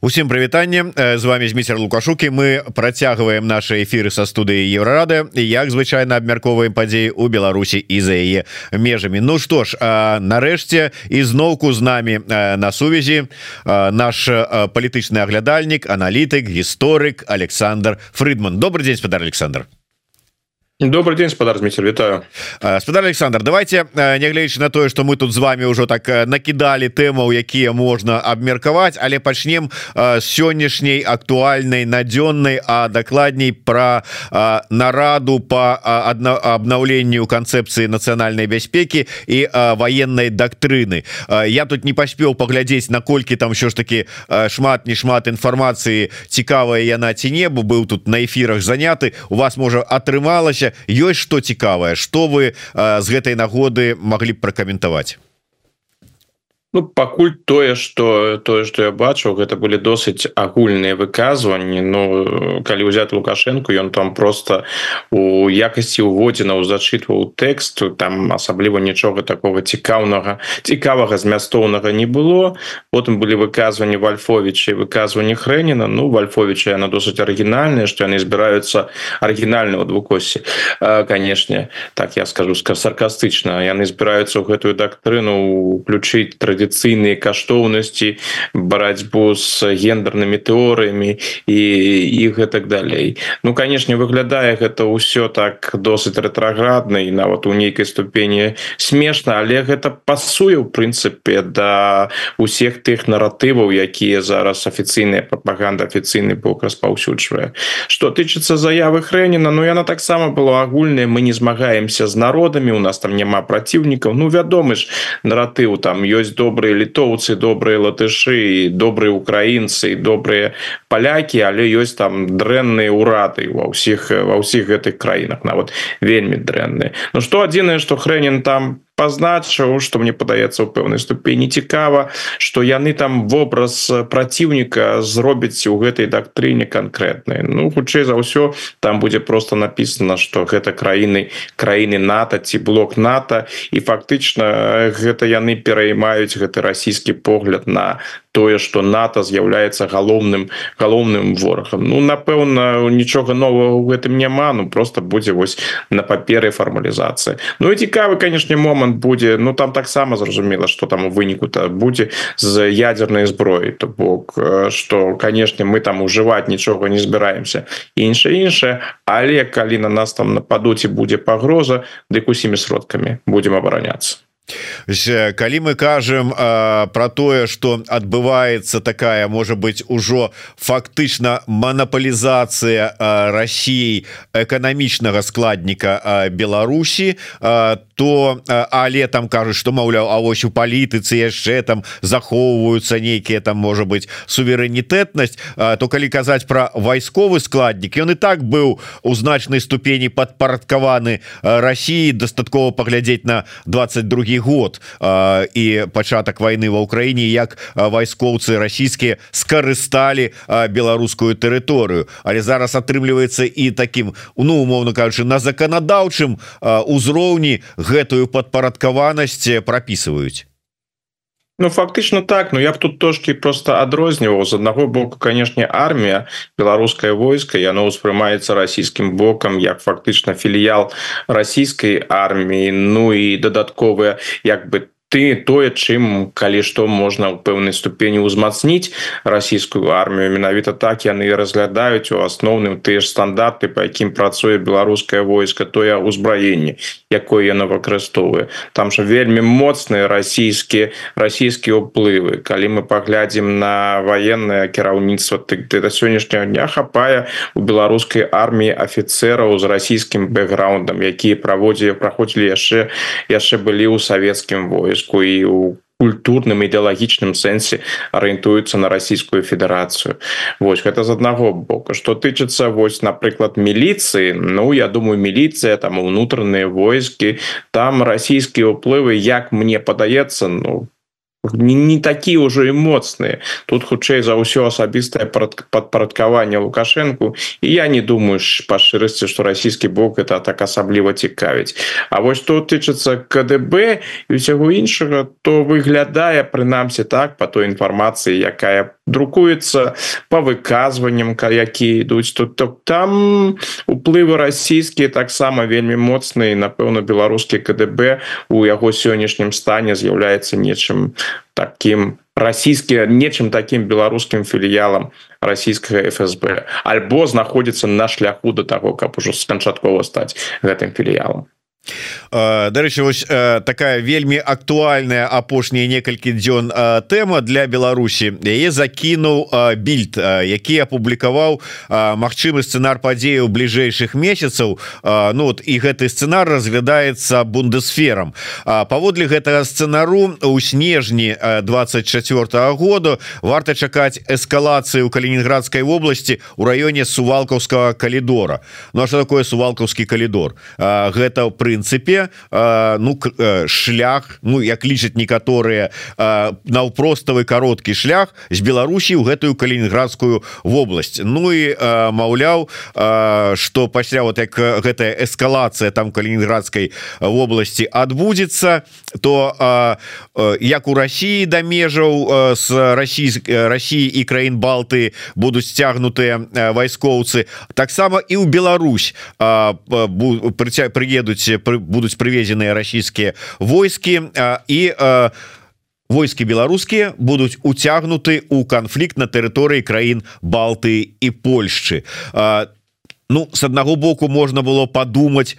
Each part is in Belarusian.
Усім прывітанне. З вами Зміцер лукашукі мы працягваем наши эфиры са студыі еврорады як звычайна абмярковаем падзеі у Беларусі і за яе межамі. Ну што ж нарэшце ізноўку з намі на сувязі наш палітычны аглядальнік аналітык гісторык Александр Фрыдман. Добрый день спадар Александр добрый день спадар Дмитрий вітаю спадар Александр давайте нягледзячы на тое что мы тут з вами ўжо так накидалі тэмаў якія можна абмеркаваць але пачнем сённяшняй актуальнай надзённай а дакладней про нараду по обнаўленню канцэпцыі нацыянальнай бяспекі і военной дактрыны я тут не паспеў паглядзець наколькі там що ж таки шмат не шмат інфармацыі цікавая яна ці небу быў тут на эфирах заняты у вас можа атрымалася ёсць что цікавае что вы з гэтай нагоды могли б пракаментаваць Ну, пакуль тое что тое что я бачу гэта былі досыць агульныя выказванні. Ну калі ўзяты лукашенко ён там просто у якасці уводзіна зачытваў тэксту там асабліва нічога такого цікаўнага цікавага змястоўнага не было. Потым былі выказванні вальфовича выказванні хрэніна. Ну вальфовича яна досыць арыгінальная что яны збіраюцца арыгінального двукосі канешне так я скажу саркастычна. Яны збіраюцца ў гэтую дактрыну уключыць традыцыю традыцыйныя каштоўнасці барацьбу з гендернымі тэорыямі і і гэтак далей Ну канешне выглядае гэта ўсё так досыць рэтраградна і нават у нейкай ступені смешна але гэта пасуе ў прынцыпе да усіх тых наратываў якія зараз афіцыйная прапаганда афіцыйны бок распаўсюджвае. Что тычыцца заявы хрэніна Ну яна таксама была агульная мы не змагаемся з народамі у нас там няма праціўнікаў. Ну вядомы ж наратыў там ёсць до добрые літоўцы добрыя латышы добрыя украінцы добрыя палякі але ёсць там дрэнныя урады ва ўсіх ва ўсіх гэтых краінах нават вельмі дрэнныя Ну что адзінае что хрэнен там пазначыў что мне падаецца ў пэўнай ступені цікава что яны там вобраз праціўніка зробяць у гэтай дактрыне канкрэтнай Ну хутчэй за ўсё там будзе просто написано что гэта краіны краіны нато ці блок нато. І фактычна гэта яны пераймаюць гэты расійскі погляд на тое что нато з'яўляецца галоўным галоўным ворагам. Ну напэўна нічога нового ў гэтым няма ну просто будзе вось на паперы фармалізацыі Ну і цікавы канешне момант будзе. Ну там таксама зразумела что там у выніку то будзе з ядерной зброі то бок что канешне мы там ужываць нічога не збіраемся. Іншае іншае. Але калі на нас там нападуць і будзе пагроза дык усімі сродкамі будем абараняться калі мы кажам про тое что адбываецца такая можа быть ужо фактычна манапалізацыя Росіі эканамічнага складніка Беларусі то але там кажуць что маўляў А вось у палітыцы яшчэ там захоўваюцца нейкія там можа быть суверэнітэтнасць то калі казаць про вайсковы складнік ён і так быў у значнай ступені падпарадкаваны Росіі дастаткова паглядзець на 22 год і пачатак войны ва ўкраіне як вайскоўцы расійскія скарысталі беларускую тэрыторыю. Але зараз атрымліваецца і таким ну умоўно кажучы на заканадаўчым узроўні гэтую падпарадкаванасць прапісваюць Ну фактычна так но я б тут трошки просто адрозніваў. З аднаго боку канешне армія беларускае войска яно ўспрымаецца расійскім бокам як фактычна філіял расійскай арміі. Ну і дадатковыя як бы там ты тое чым калі што можна ў пэўнай ступені ўзмацніць расійскую армію. Менавіта так яны разглядаюць у асноўным тыя ж стандарты по якім працуе беларускае войска тое ўзбраенне якое яно выкарыстоўвае. Там же вельмі моцныя расійскія расійскія ўплывы. Калі мы паглядзім на военное кіраўніцтва ты да сённяшняго дня хапае у беларускай арміі афіцераў з расійскім бэкграундам якія праводзілі праходзілі яшчэ яшчэ былі ў савецкім войску войску і у культурным ідэалагічным сэнсе арыентуюцца на расійскую федэрацыю Вось гэта з аднаго бока. Что тычыцца вось напрыклад міліцыі Ну я думаю міліцыя там унутраныя войскі там расійскія ўплывы як мне падаецца Ну не, не такие ўжо і моцныя тут хутчэй за ўсё асабістае падпарадкаванне лукашенко. І я не думаю па шчырасці что расійскі бок это так асабліва цікавіць А вось что тычыцца КДБ і усяго іншага то выглядае прынамсі так по той інфармацыі якая друкуецца по выказванням які ідуць тут то там уплывы расійскія таксама вельмі моцныя напэўна беларускі КДБ у яго сённяшнім стане з'яўляецца нечым таким расійскі нечым таким беларускім філіялам расійскага ФСБ альбо знаходзіцца на шляху до того каб ужо канчаткова стаць гэтым філіялам дарэчы вось такая вельмі актуальная апошнія некалькі дзён тэма для Беларусі. Яе закінуў більд які апублікаваў магчымы сцэнар падзеяў бліжэйшых месяцаў. Ну вот і гэты сцэнар разглядаецца бундесферам. Паводле гэтага сцэнару у снежні 24 -го году варта чакаць эскалацыі ў калінінградскай вобласці у раёне сувалкаўскага калідора. Ну а что такое сувалкаўскі калідор? Гэта пры прынцыпе ну шлях Ну як лічаць некаторыя наўпроставы кароткі шлях з Беларусі ў гэтую калінінградскую вобласць. Ну і маўляў что пасля вот як гэтая эскалацыя там калінінградскай вобласці адбудзецца то як у Росіі да межаў с расійскай Росіі і краін Балты будуць сцягнутыя вайскоўцы таксама і ў Беларусь прыедуць будуць прывезеныя расійскія войскі і войскі беларускія будуць уцягнуты у канфлікт на тэрыторыі краін балты і Польшчы Ну с аднаго боку можна было подумать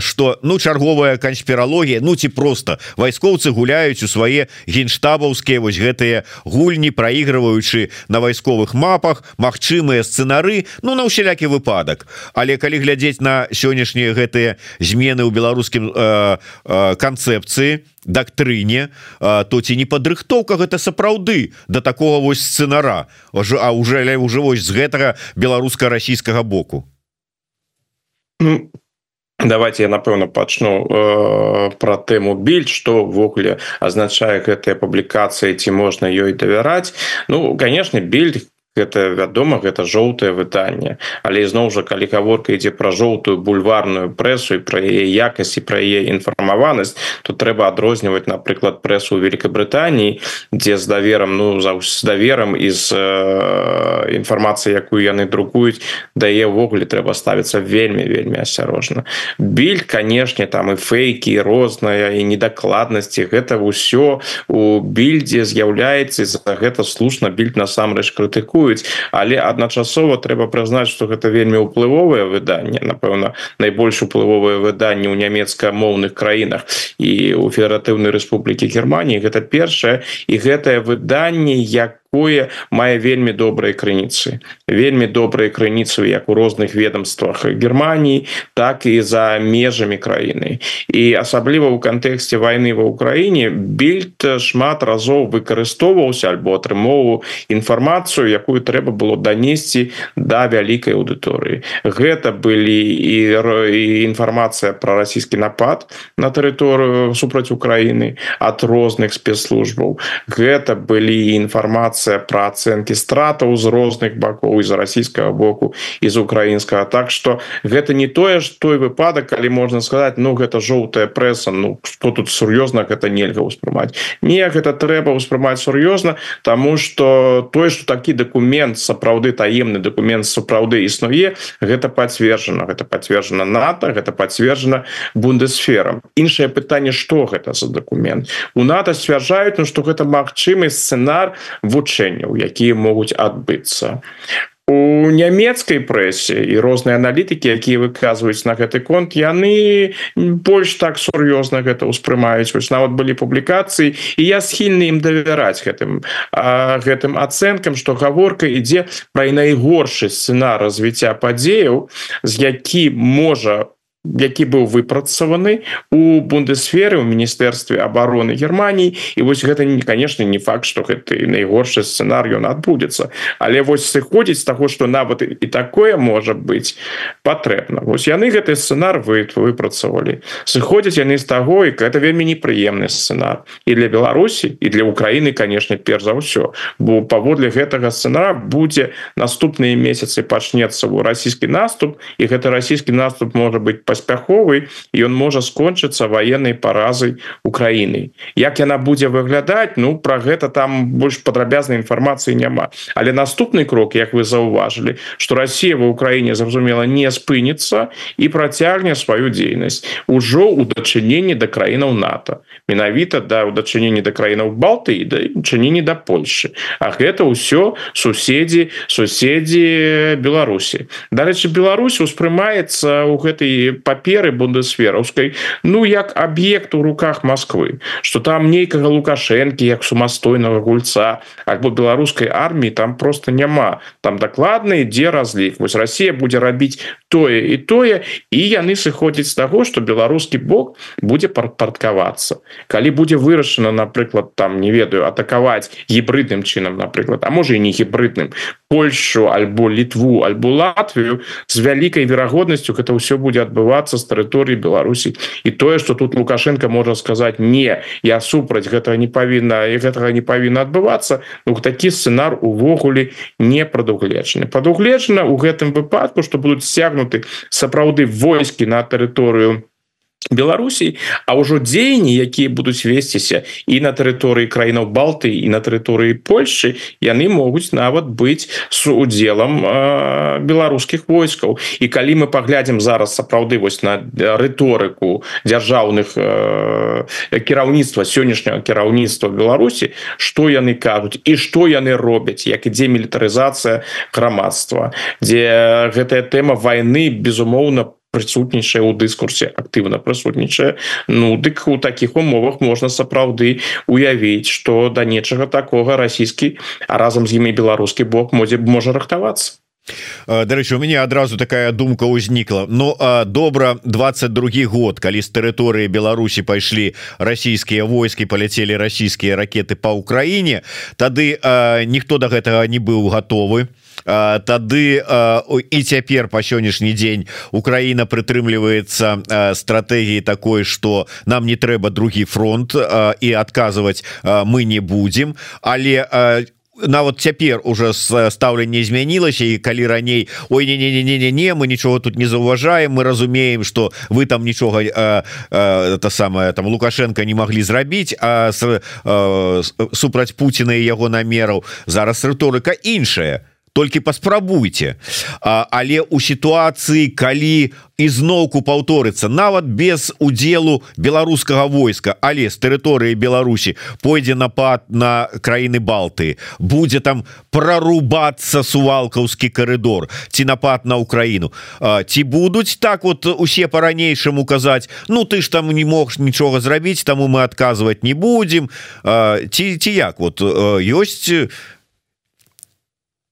что ну чарговая канспірологія Ну ці просто вайскоўцы гуляюць у свае генштабаўскія вось гэтыя гульні проигрываючы на вайсковых мапах магчымыя сцэнары Ну на ўсялякі выпадак. Але калі глядзець на сённяшнія гэтыя змены ў беларускім канцэпцыі дактрыне то ці не падрыхтоўка гэта сапраўды до да такого вось сцэнара а уже уже вось з гэтага беларуска-расійскага боку? Ну давайте я напэўна пачну э, про тэму біль что ввогуле азначае гэтыя публікацыі ці можна ёй давяраць. Ну конечно більд гэта вядома гэта жоўтае выданне. Але ізноў жа калі гаворка ідзе пра жоўтую бульварную прэсу і пра яе якасць і пра яе інфармаванасць то трэба адрозніваць напрыклад прэсу Великабрытаніі дзе з даверам ну за з даверам і з э, інфармацыі якую яны друкуюць дае ўвогуле трэба ставіцца вельмі вельмі асцярожна. Біль канешне там і фейкі розная і недакладнасці гэта ўсё у більдзе з'яўляецца за гэта слушна більд насамрэч крытыкую крытыкуюць але адначасова трэба прызнаць что гэта вельмі ўплывовае выданне напэўна найбольш уплывовае выданне ў нямецкамоўных краінах і у федэратыўнай Рэспублікі Геррманіі гэта першае. І гэтае выданне як якое мае вельмі добрыя крыніцы вельмі добрыя крыніцы як у розных ведомствах Германії так і за межамі краіны і асабліва ў кантэксце войны ва ўкраіне більд шмат разоў выкарыстоўваўся альбо атрымоўваў інфармацыю якую трэба было данесці да вялікай аўдыторыі. Гэта былі і інфармацыя про расійскі напад на тэрыторыю супраць Украіны ад розных спецслужбаў. Гэта былі інфармацыі інфармацыя пра ацэнкі стратаў з розных бакоў з расійскага боку і з украінскага так что гэта не тое ж той выпадак калі можна сказаць Ну гэта жоўтая прэса Ну что тут сур'ёзна гэта нельга ўспрымаць не гэта трэба ўспрымаць сур'ёзна тому что тое что такі документ сапраўды таемны документ сапраўды існуе гэта пацверджана гэта пацверджана нато гэта пацверджана бундесферам іншае пытанне что гэта за документ? У нато сцвярджаюць Ну что гэта магчымы сцэнар вучы вывучэнняў якія могуць адбыцца. У нямецкай прэсе і розныя аналітыкі якія выказваюць на гэты конт яны больш так сур'ёзна гэта ўспрымаюць. Вось нават былі публікацыі і я схільны ім давяраць гэтым а, гэтым ацэнкам што гаворка ідзе пра найгоршы сцэна развіцця падзеяў з які можа які быў выпрацаваны у бундесферы у міністэрстве обороны Германії і вось гэта не конечно не факт что гэта найгоршы сцэнар ён адбудзецца. Але вось сыходзіць з таго что нават і такое можа быть патрэбна. Вось яны гэты сцэнар вы выпрацавалі. Сыходзяць яны з таго і это вельмі непрыемны сцэнар. І для Беларусі і для Украіны конечно перш за ўсё. Бо паводле гэтага сцэнара будзе наступныя месяцы пачнецца у расійскі наступ і гэта расійскі наступ можа быть паспяховы ён можа скончыцца военной паразай Украіны як яна будзе выглядаць Ну про гэта там больш падрабязнай інфармацыі няма. Але наступны крок як вы заўважылі что Россия в Украіне зразумела не спыніцца і працягне сваю дзейнасць. Ужо у дачыненні да краінаў НАТО. Менавіта да ў дачыненні да краінаў балты і да чыненні да Польши А гэта ўсё суседзі суседзі Беларусі. Дарэчы Беларусь успрымаецца у гэтай паперы бундесфераўскай Ну як аб'ект у руках Москвы что там нейкага лукашэнкі як сумастойнага гульца альбо беларускай арміі там просто няма. Там дакладна ідзе разлік. Вось Россия будзе рабіць тое і тое і яны сыходзяць з таго что беларускі бок будзе парткавацца калі будзе вырашана напрыклад там не ведаю атакаваць гібридным чынам напрыклад а можа і не гібридным Польшу альбо літву альбо Латвію з вялікай верагоднасцю гэта ўсё будзе адбывацца з тэрыторыі Беларусі і тое что тут лукашенко можа сказаць не я супраць гэтага не павінна і гэтага не павінна адбывацца Ну такі сцэнар увогуле не прадугледжаны прадугледжана у гэтым выпадку что будуць сцягнуты сапраўды войскі на тэрыторыю Беларусій А ўжо дзеянні якія будуць весціся і на тэрыторыі краінаў балты і на тэрыторыі Польшчы яны могуць нават быць с удзелам э, беларускіх войскаў. І калі мы паглядзім зараз сапраўды вось на рыторыку дзяржаўных э, кіраўніцтва сённяшняга кіраўніцтва Беларусі что яны кажуць і что яны робяць як ідзе мілітарызацыя грамадства дзе гэтая тэма войны безумоўна по прысутнічае ў дыскурсе актыўна прысутнічае. Ну дык у таких умовах можна сапраўды уявіць что да нечага такога расійскі а разам з імі беларускі бок модзе можа рыхтавацца Дарэчы у мяне адразу такая думка ўзнікла. Ну добра 22 год калі з тэрыторыі Беларусі пайшлі расійскія войскі паляцелі расійскія ракеты по ўкраіне тады ніхто да гэтага не быў гатовы. Тады і цяпер по сённяшні дзень Украіна прытрымліваецца стратэгіі такой что нам не трэба другі фронт і адказваць мы не будем але нават цяпер уже стаўленне змянілася і калі раней Ой не не не не не не мы нічога тут не заўважаем мы разумеем что вы там нічога это самое там лукашенко не могли зрабіць а супраць Пуціна і яго намераў зараз рыторыка іншая то толькі паспрабуйте але у сітуацыі калі ізноўку паўторыцца нават без удзелу беларускага войска але з тэрыторыі Беларусі пойдзе напад на краіны балты будзе там прорубацца сувалкаўскі коридор ці напад на Украіну. Ці будуць так вот усе по-ранейшаму казаць Ну ты ж там не мог нічога зрабіць таму мы адказваць не будем ці ці як? Вот ёсць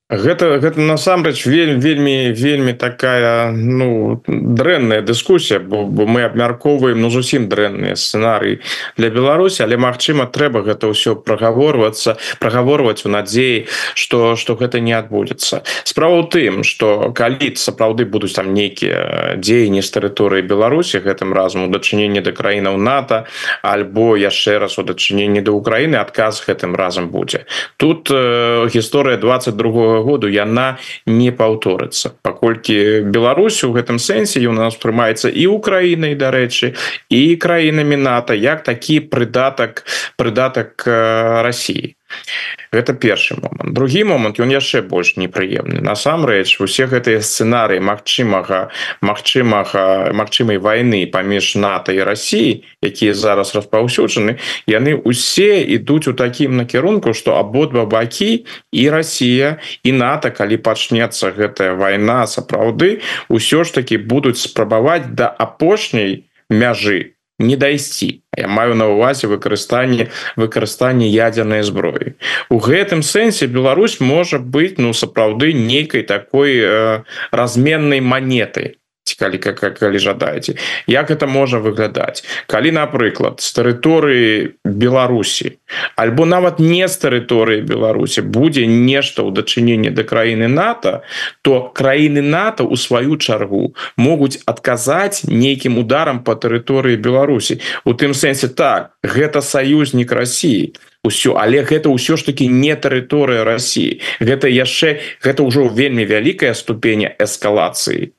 гэта гэта насамрэч вельмі вельмі вельмі такая ну дрэнная дыскусія бо, бо мы абмяркоўваем ну зусім дрэнныя сцэнарыі для Беларусі але Мачыма трэба гэта ўсё прагаворвацца прагаворваць у надзеі что что гэта не адбудзецца. Справа ў тым что калі сапраўды будуць там нейкія дзеянні з тэрыторыі Беларусі гэтым разам у дачыненні да краінаў НАТО альбо яшчэ раз у дачыненні да Украіны адказ гэтым разам будзе. Тут э, гісторыя 22 году яна не паўторыцца. Паколькі Беларусь у гэтым сэнсе у нас прымаецца і Украінай дарэчы і краінамі НАТО як такі прыдатак прыдатак Росіі гэта першы момант. Другі момант ён яшчэ больш непрыемны. Насамрэч усе гэтыя сцэнарыі магчымага магчымага магчымай войны паміж НАТО і Росіі якія зараз распаўсюджаны яны усе ідуць у такім накірунку что абодва бакі і Росія і НАТО калі пачнецца гэтая вайна сапраўды ўсё ж таки будуць спрабаваць да апошняй мяжы не дайсці. Я маю на увазе выкарыстанне выкарыстанне ядзернай зброі. У гэтым сэнсе Беларусь можа быць ну сапраўды нейкай такой э, разменнай монеты калі как калі жадаеце як это можа выглядаць калі напрыклад з тэрыторыі Беларусі альбо нават не з тэрыторыі Беларусі будзе нешта ў дачыненні да краіны НАТО то краіны НАТО у сваю чаргу могуць адказаць нейкім ударам по тэрыторыі Беларусі у тым сэнсе так гэта саюзнік Росіі ўсё але гэта ўсё ж таки не тэрыторыя Росіі гэта яшчэ гэта ўжо вельмі вялікая ступеня эскалацыі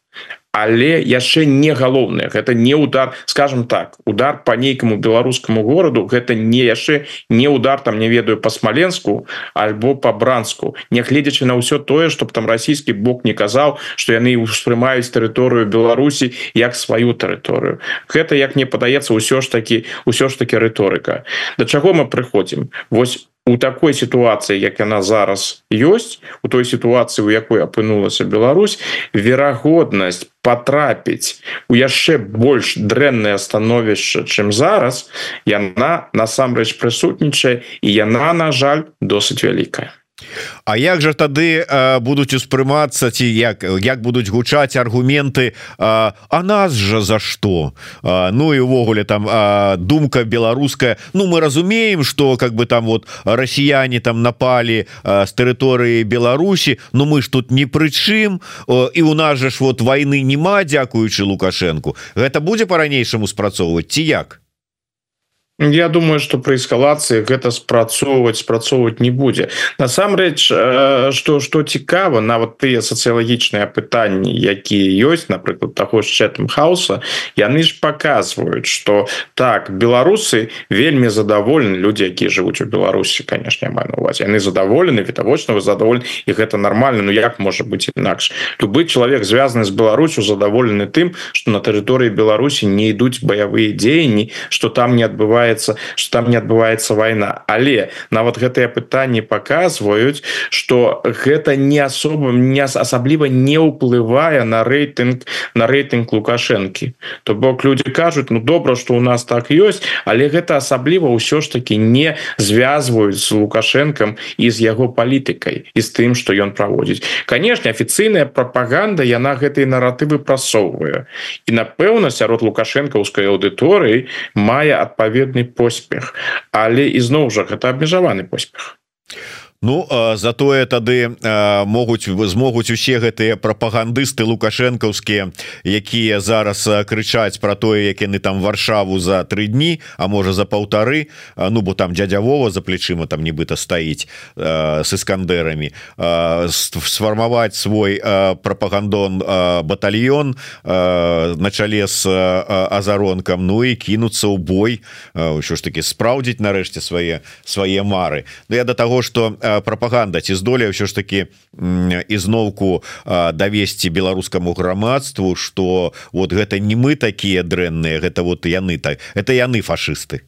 але яшчэ не галоўнае гэта не удар скажем так удар по нейкаму беларускаму гораду гэта не яшчэ не удар там не ведаю по смоленску альбо по бранску. Нягледзячы на ўсё тое чтобы там расійскі бок не казаў что яны успрымаюць тэрыторыю Беларусі як сваю тэрыторыю. Гэта як мне падаецца ўсё ж таки ўсё ж таки рыторыка. Да чаго мы прыходзім? Восьось у такой сітуацыі як яна зараз ёсць у той сітуацыі у якой апынулася Беларусь верагоднасць потрапіць у яшчэ больш дрэннае становішча чым зараз яна насамрэч прысутнічае і яна на жаль досыць вялікая А як жа тады э, будуць успрымацца ці як як будуць гучаць аргументы э, А нас жа за што э, Ну і увогуле там э, думка беларуская. Ну мы разумеем что как бы там вот расіяне там напалі э, з тэрыторыі Беларусі Ну мы ж тут не прычым э, і у нас жа ж вот войны няма дзякуючы лукашэнку. Гэта будзе по-ранейшаму спрацоўваць ці як Я думаю что при эскалацыі гэта спрацоўваць спрацоўваць не будзе насамрэч что что цікава нават тыя сацыялагічныя пытанні якія ёсць напрыклад таго ж чэтым хаоса яны ж показваюць что так беларусы вельмі задаволены люди якія жывуць у Беларусі конечно маю на увазе яны задаволены відавочна вы задоволен і гэта нормально Ну як можа быть інакш любы чалавек звязаны з Беларусю задаволены тым что на тэрыторыі Беларусі не ідуць баявыя дзеянні что там не адбывае адбываецца что там не адбываецца война. Але нават гэтыя пытанні показваюць что гэта не асобам не асабліва не ўплывае на рэйтынг на рэйтынг лукашэнкі то бок люди кажуць ну добра что у нас так ёсць але гэта асабліва ўсё ж таки не звязваюць з лукашэнкам і з яго палітыкай і з тым что ён праводзіць. Конечно афіцыйная пропаганда яна гэтый наратывы прасоўвае. І напэўна сярод лукашэнкаўскай аўдыторыі мае адпаведны адметны поспех. Але ізноў жа гэта абмежаваны поспех Ну затое тады могуць змогуць усе гэтыя прапагандысты лукашэнкаўскія якія зараз крычаць про тое як яны там варшаву за тры дні а можа за паўтары Ну бо там дядя Вова за плечыма там нібыта стаіць с іскандерамі сфармаваць свой прапагандон батальон на чале с азаронкам Ну і кінуцца ў бой ўсё ж таки спраўдзіць нарэшце свае свае мары. Ну я до того что прапаганда ці здолее ўсё ж таки ізноўку давесці беларускаму грамадству что вот гэта не мы такія дрэнныя гэта вот яны так это яны фашисты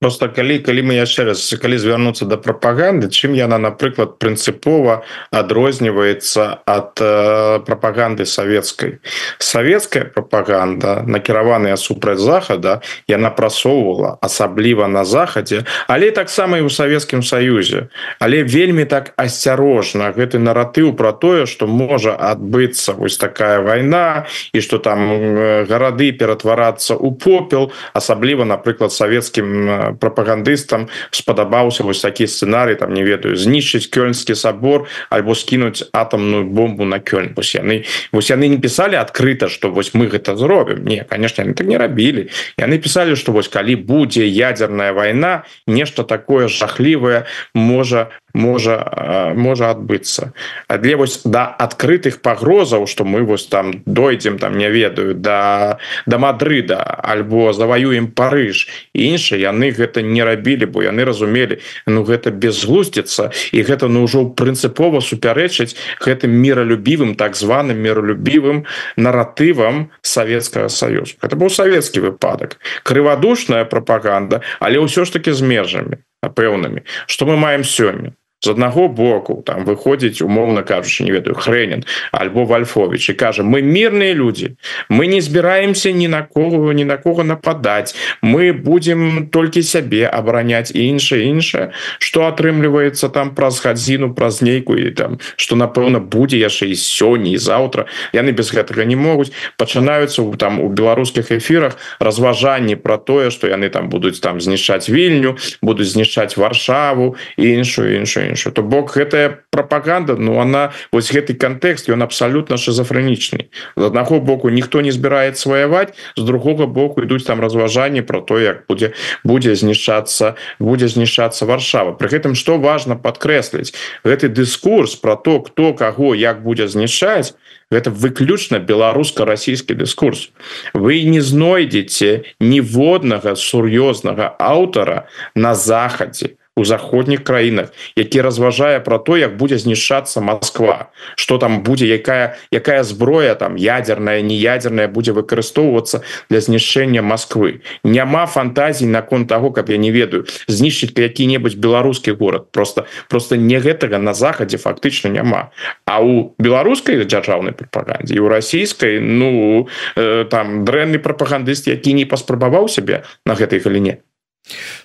просто калі калі мы яшчэ раз калі звярнуцца до прапаганды чым яна напрыклад прынцыпова адрозніваецца ад э, прапаганды савецкай. Савецкая прапаганда накіраваная супраць захада яна прасоўвала асабліва на захадзе але таксама і у савецкім саюзе. Але вельмі так асцярожна гэты наратыў про тое что можа адбыцца вось такая вайна і что там э, гарады ператварацца у попел асабліва напрыклад савецкім прапагандыстам спадабаўся вось такі сцэнарый там не ведаю знішчыць кёльнскі сабор альбо скінуць атомную бомбу на кёльн вось яны вось яны не пісалі адкрыта что вось мы гэта зробім не конечно яны так не рабілі яны пісалі что вось калі будзе ядерная война нешта такое жахлівае можа можа можа адбыцца. Але вось да адкрытых пагрозаў что мы вось там дойдзем там не ведаю да да Мадрыда альбо заваюем Парыж. Іншыя яны гэта не рабілі бо яны разумелі Ну гэта безглуздзіцца і гэта ну ўжо прынцыпова супярэчыць гэтым міралюбівым так званым міралюбівым наратывам Савецкага Саюзу. Это быў савецкі выпадак. Крывадушная прапаганда але ўсё ж таки з межамі пэўнымі что мы маем сёння з аднаго боку там выходзіць умоўна кажучы не ведаю хренен альбо вальфович і кажа мы мирные люди мы не збіраемся ні на кого ні на кого нападать мы будем толькі сябе абараняць і іншае іншае что атрымліваецца там праз гадзіну праз нейку і там что напэўна будзе яшчэ і сёння і заўтра яны без гэтага не могуць. Пачынаюцца там у беларускіх эфирах разважанні про тое что яны там будуць там знішчаць вільню будуць знішчаць варшаву і іншую іншую іншую то бок гэтая пропаганда Ну она вось гэты контекст ён абсолютно шизофренічны з аднаго боку ніхто не збірает сваяваць з другого боку ідуць там разважанні про то як будзе будзе знішчацца будзе знішчацца варшава. При гэтым что важно подкрэсліць гэты дыскурс про то кто каго як будзе знішчаць гэта выключна беларуска-расійскі дыскурс вы не знойдзеце ніводнага сур'ёзнага аўтара на захадзе у заходніх краінах які разважае про то як будзе знішчацца Москва что там будзе якая якая зброя там ядерная неядерная будзе выкарыстоўвацца для знішчэння Москвы няма фантазій наконт того каб я не ведаю знішчыць які-небудзь беларускі город просто просто не гэтага на захадзе фактычна няма. А у беларускай дзяржаўнай прапагандзе і у расійскай ну э, там дрэнны прапагандыст які не паспрабаваў сябе на гэтай галіне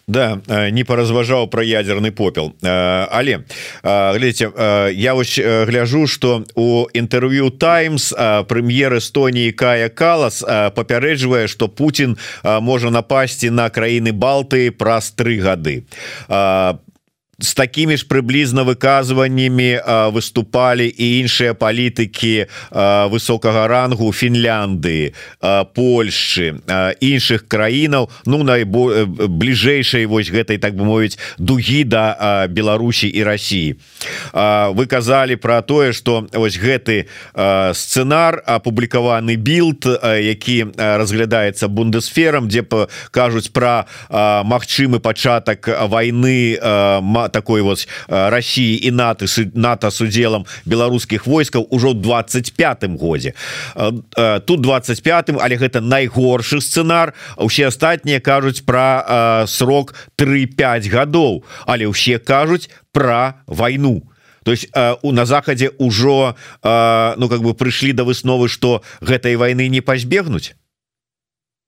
Да не паразважаў про ядерный попел. Але глядите я вось гляжу что у інтерв'ю Таймс прэм'ер Эстоніі Кая Калас папярэджвае что Путін можа напасці на краіны Балты праз тры гады с такими ж прыблізна выказваннями выступали і іншыя палітыкі высокага рангу Фінляндыі Польши іншых краінаў ну найбо бліжэйшай вось гэтай так бы мовіць дугі да Беларусі і России вы казалі про тое что ось гэты сцэнар апублікаваны билд які разглядаецца бундесферам дзе кажуць про магчымы пачатак войны такой вот России і нато нато с удзелом беларускіх войскаў ужо 25 годзе. Тут 25 але гэта найгоршы сцэнар. Усе астатнія кажуць про срок 3-5 гадоў але ўсе кажуць про войну то есть у на захадзе ўжо ну как бы прыйшлі да высновы что гэтай войны не пазбегнуць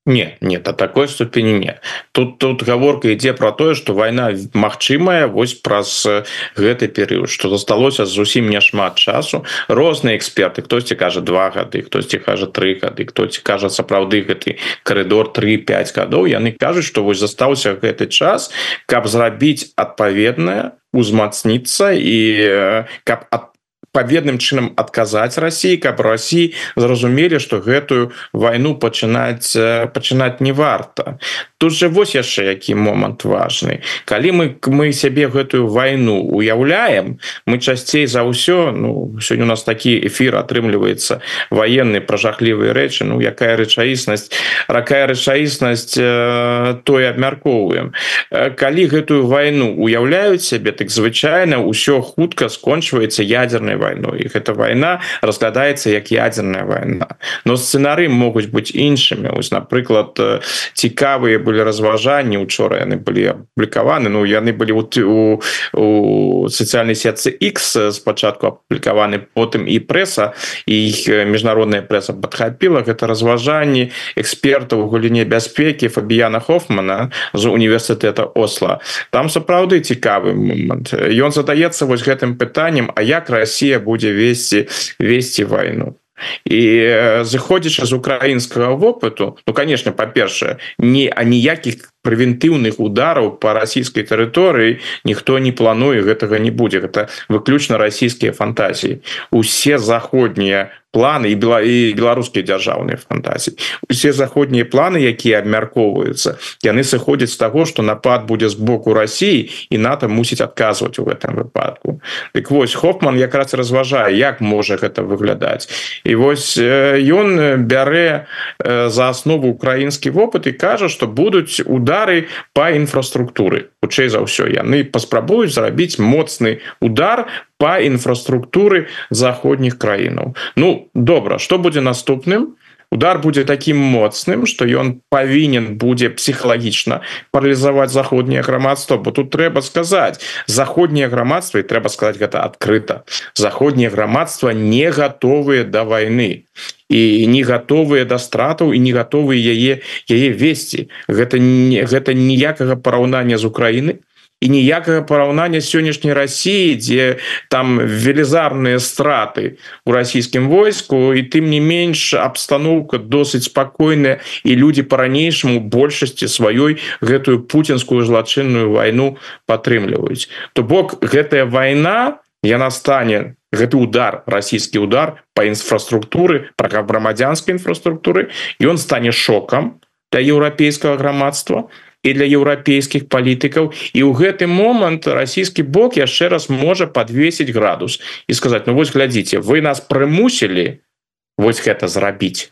не нет а такой ступені не тут тут гаворка ідзе про тое что война магчымая вось праз гэты перыяд. Что засталося зусім няшмат часу. Розныя эксперты хтосьці кажа два гады хтосьці кажа три гады хтосьці кажа сапраўды гэты коридор 35 гадоў. Яны кажуць что вось застаўся гэты час каб зрабіць адпаведная узмацніцца і каб от паведным чынам адказаць Росіі каб Росіі зразумелі что гэтую войну пачынаць пачынаць не варта. Тут же вось яшчэ які момант важный калі мы мы сябе гэтую войну уяўляем мы часцей за ўсё Ну сёння у нас такі эфир атрымліваецца военны пра жахлівыя рэчы Ну якая рэчаіснасць ракая рэчаіснасць э, той абмяркоўваем. Калі гэтую войну уяўляюць сябе так звычайна ўсё хутка скончваецца ядерной войной их эта война разглядаецца як ядерная война. Но сцэнары могуць быть іншымі ось напрыклад цікавыя были разважанні учора яны былі апублікаваны Ну яны былі у, у, у сацыяльнай сетцы X спачатку апублікаваны потым і прэса і іх міжнародная прэса падхапіла гэта разважанні экспертаў у галіне бяспекі Фабіяна Хофмана з універсітэта Осла там сапраўды цікавы момант ён задаецца вось гэтым пытаннем А як Росія Россия будзе весці весці войну. І зыходзячы з украінскага вопыту ну конечно па-першае не а ніякіх прэвентыўных удараў по расійскай тэрыторыі ніхто не плануе гэтага не будзе. Гэта выключна расійскія фантазіі. Усе заходнія планы і была і беларускія дзяржаўныя фантазіі. Усе заходнія планы якія абмяркоўваюцца яны сыходзяць з таго что напад будзе з боку Росіі і НАТО мусіць адказваць у гэтым выпадку. Дык вось Хофман якраз разважае як можа гэта выглядаць. І вось ён бярэ за аснову украінскі вопыт і кажа что будуць удары по інфраструктуры. Хутчэй за ўсё яны паспрабуюць зрабіць моцны удар по інфраструктуры заходніх краінаў. Ну добра что будзе наступным удар будзе таким моцным что ён павінен будзе псіхалагічна паралізаваць заходняе грамадство бо тут трэба сказаць заходняе грамадства і трэба сказать гэта адкрыта заходняе грамадства не готовые до войны і не готовыя да стратаў і не готовы яе яе весці гэта не гэта ніякага параўнання з Украіны і ніякага параўнання сённяшняй Росіі дзе там велізарныя страты у расійскім войску і тым не менш абстаноўка досыць спакойная і людзі по-ранейшаму большасці сваёй гэтую путинскую злачынную войну падтрымліваюць то бок гэтая война яна стане гэты удар расійскі удар по інфраструктуры про грамадзянской інфраструктуры і он стане шокам для еўрапейскага грамадства і для еўрапейскіх палітыкаў. І ў гэты момант расійскі бок яшчэ раз можа подвесить градус і сказать Ну вось глядзіце вы нас прымусілі вось гэта зрабіць.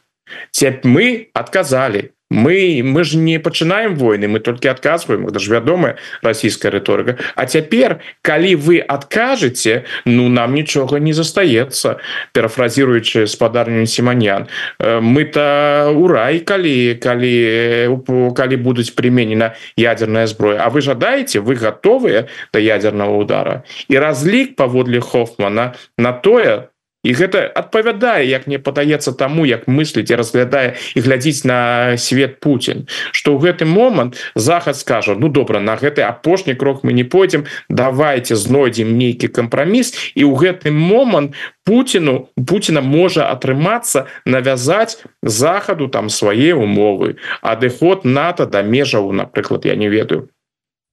Ці мы отказалі мы мы ж не пачынаем войны мы только отказываем это ж вядомая расійская рыторыка А цяпер калі вы откажете ну нам нічога не застаецца перафразируючы спадарню симонян э, мы-то урай калі калі калі будуць применена ядерная зброя А вы жадаете вы готовыя до ядерного удара. І разлік паводле хофмана на тое і гэта адпавядае як мне падаецца таму як мысліць і разглядае і глядзіць на свет Путін что ў гэты момант захад скажа ну добра на гэты апошні крок мы не пойдзем давайте знойдзем нейкі кампраміс і ў гэты момант Путіну Пуціна можа атрымацца навязаць захаду там свае умовы адыход НАТО да межаў напрыклад я не ведаю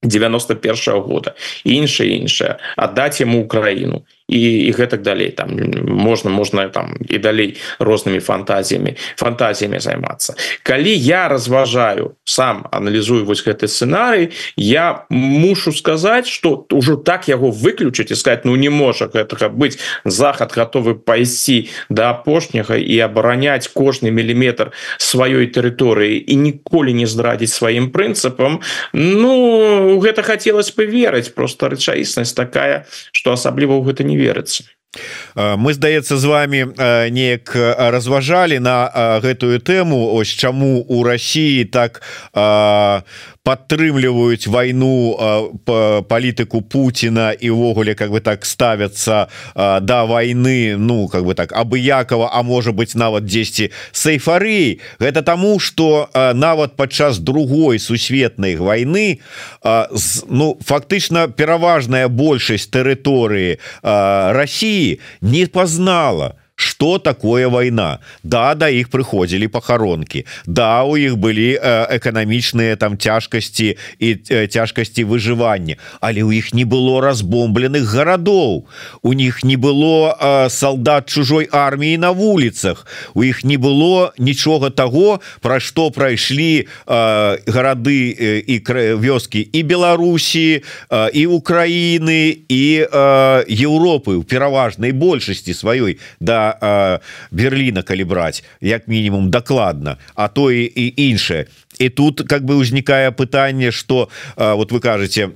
91 -го года іншае іншае аддаць яму Украіну і, і гэтак далей. Там можна можна там і далей рознымі фантазіямі фантазіямі займацца. Калі я разважаю сам аналізую вось гэты сцэнарый я мушу сказаць что ўжо так яго выключыць і сказать ну не можа гэтага быць. Захад готовы пайсці да апошняга і абараняць кожны міліметр сваёй тэрыторыі і ніколі не здрадзіць сваім прынцыпам ну гэта хацелось бы верыць просто рэчаіснасць такая что асабліва ў гэта не верыцца мы здаецца з вами неяк разважалі на гэтую тэму ось чаму у Росіі так падтрымліваюць вайну палітыку Пуціна і ўвогуле как бы так ставятся да войны Ну как бы так абыякова А можа быть нават 10 сейфарый Гэта таму что нават падчас другой сусветнай войны Ну фактычна пераважная большасць тэрыторыі России не познала что такое война? Да да их прыходзілі похоронки. Да у іх былі эканамічныя там цяжкасці і цяжкасці выжывання але у іх не было разбомбленых гарадоў у них не было солдат чужой арміі на вуліцах у іх не было нічога того про что прайшлі гарады і вёскі і Беларусі і Украіны і Еўропы у пераважнай большасці сваёй да Берліна калі браць як мінімум дакладна а то і, і іншае і тут как бы узнікае пытанне что вот вы кажаце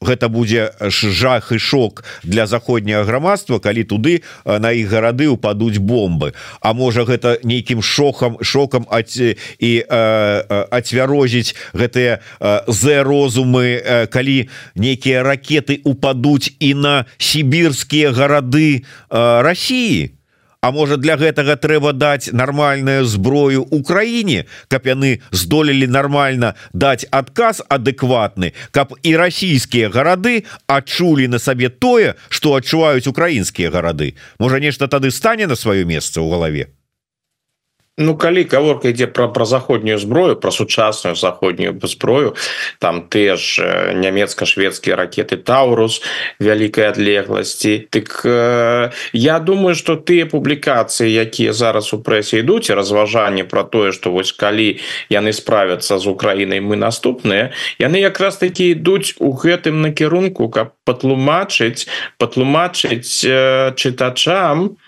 гэта будзе жах і шок для заходняга грамадства калі туды на іх гарады упадуць бомбы А можа гэта нейкім шохам шокам ад і ацвярозіць гэтыя з розумы калі нейкія ракеты упадуць і на сібірскія гарады Росіі А можа для гэтага трэба даць нармальную зброю Украіне каб яны здолелі нормально даць адказ адэкватны каб і расійскія гарады адчулі на сабе тое что адчуваюць украінскія гарады? Можа нешта тады стане на сваё месца ў галаве Ну калі гаворка ідзе пра пра заходнюю зброю пра сучасную заходнюю зброю там ты ж нямецка-шведскія ракеты таурус вялікай адлегласці. Так э, я думаю что тыя публікацыі якія зараз у прэсе ідуць разважанні про тое что вось калі яны справяцца з Украінай мы наступныя яны якраз такі ідуць у гэтым накірунку каб патлумачыць патлумачыць э, чытачам,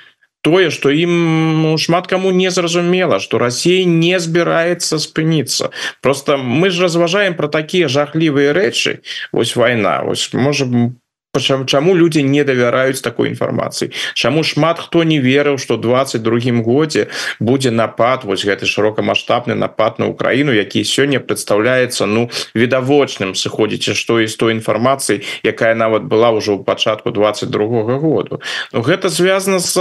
тое что ім ну, шмат кому не зразумела что Россия не збіраецца спыніцца. Просто мы ж разважаем про такія жахлівыя рэчы. Ось война ось можем чаму люди не давяраюць такой інфармацыі Чаму шмат хто не верыў что 22 годзе будзе напад вось гэты шырокамасштабны напад на Украіну які сёння представляецца ну відавочным сыходзіце што і з той інфармацыі якая нават была ўжо ў пачатку 22 -го году Ну гэта звязана з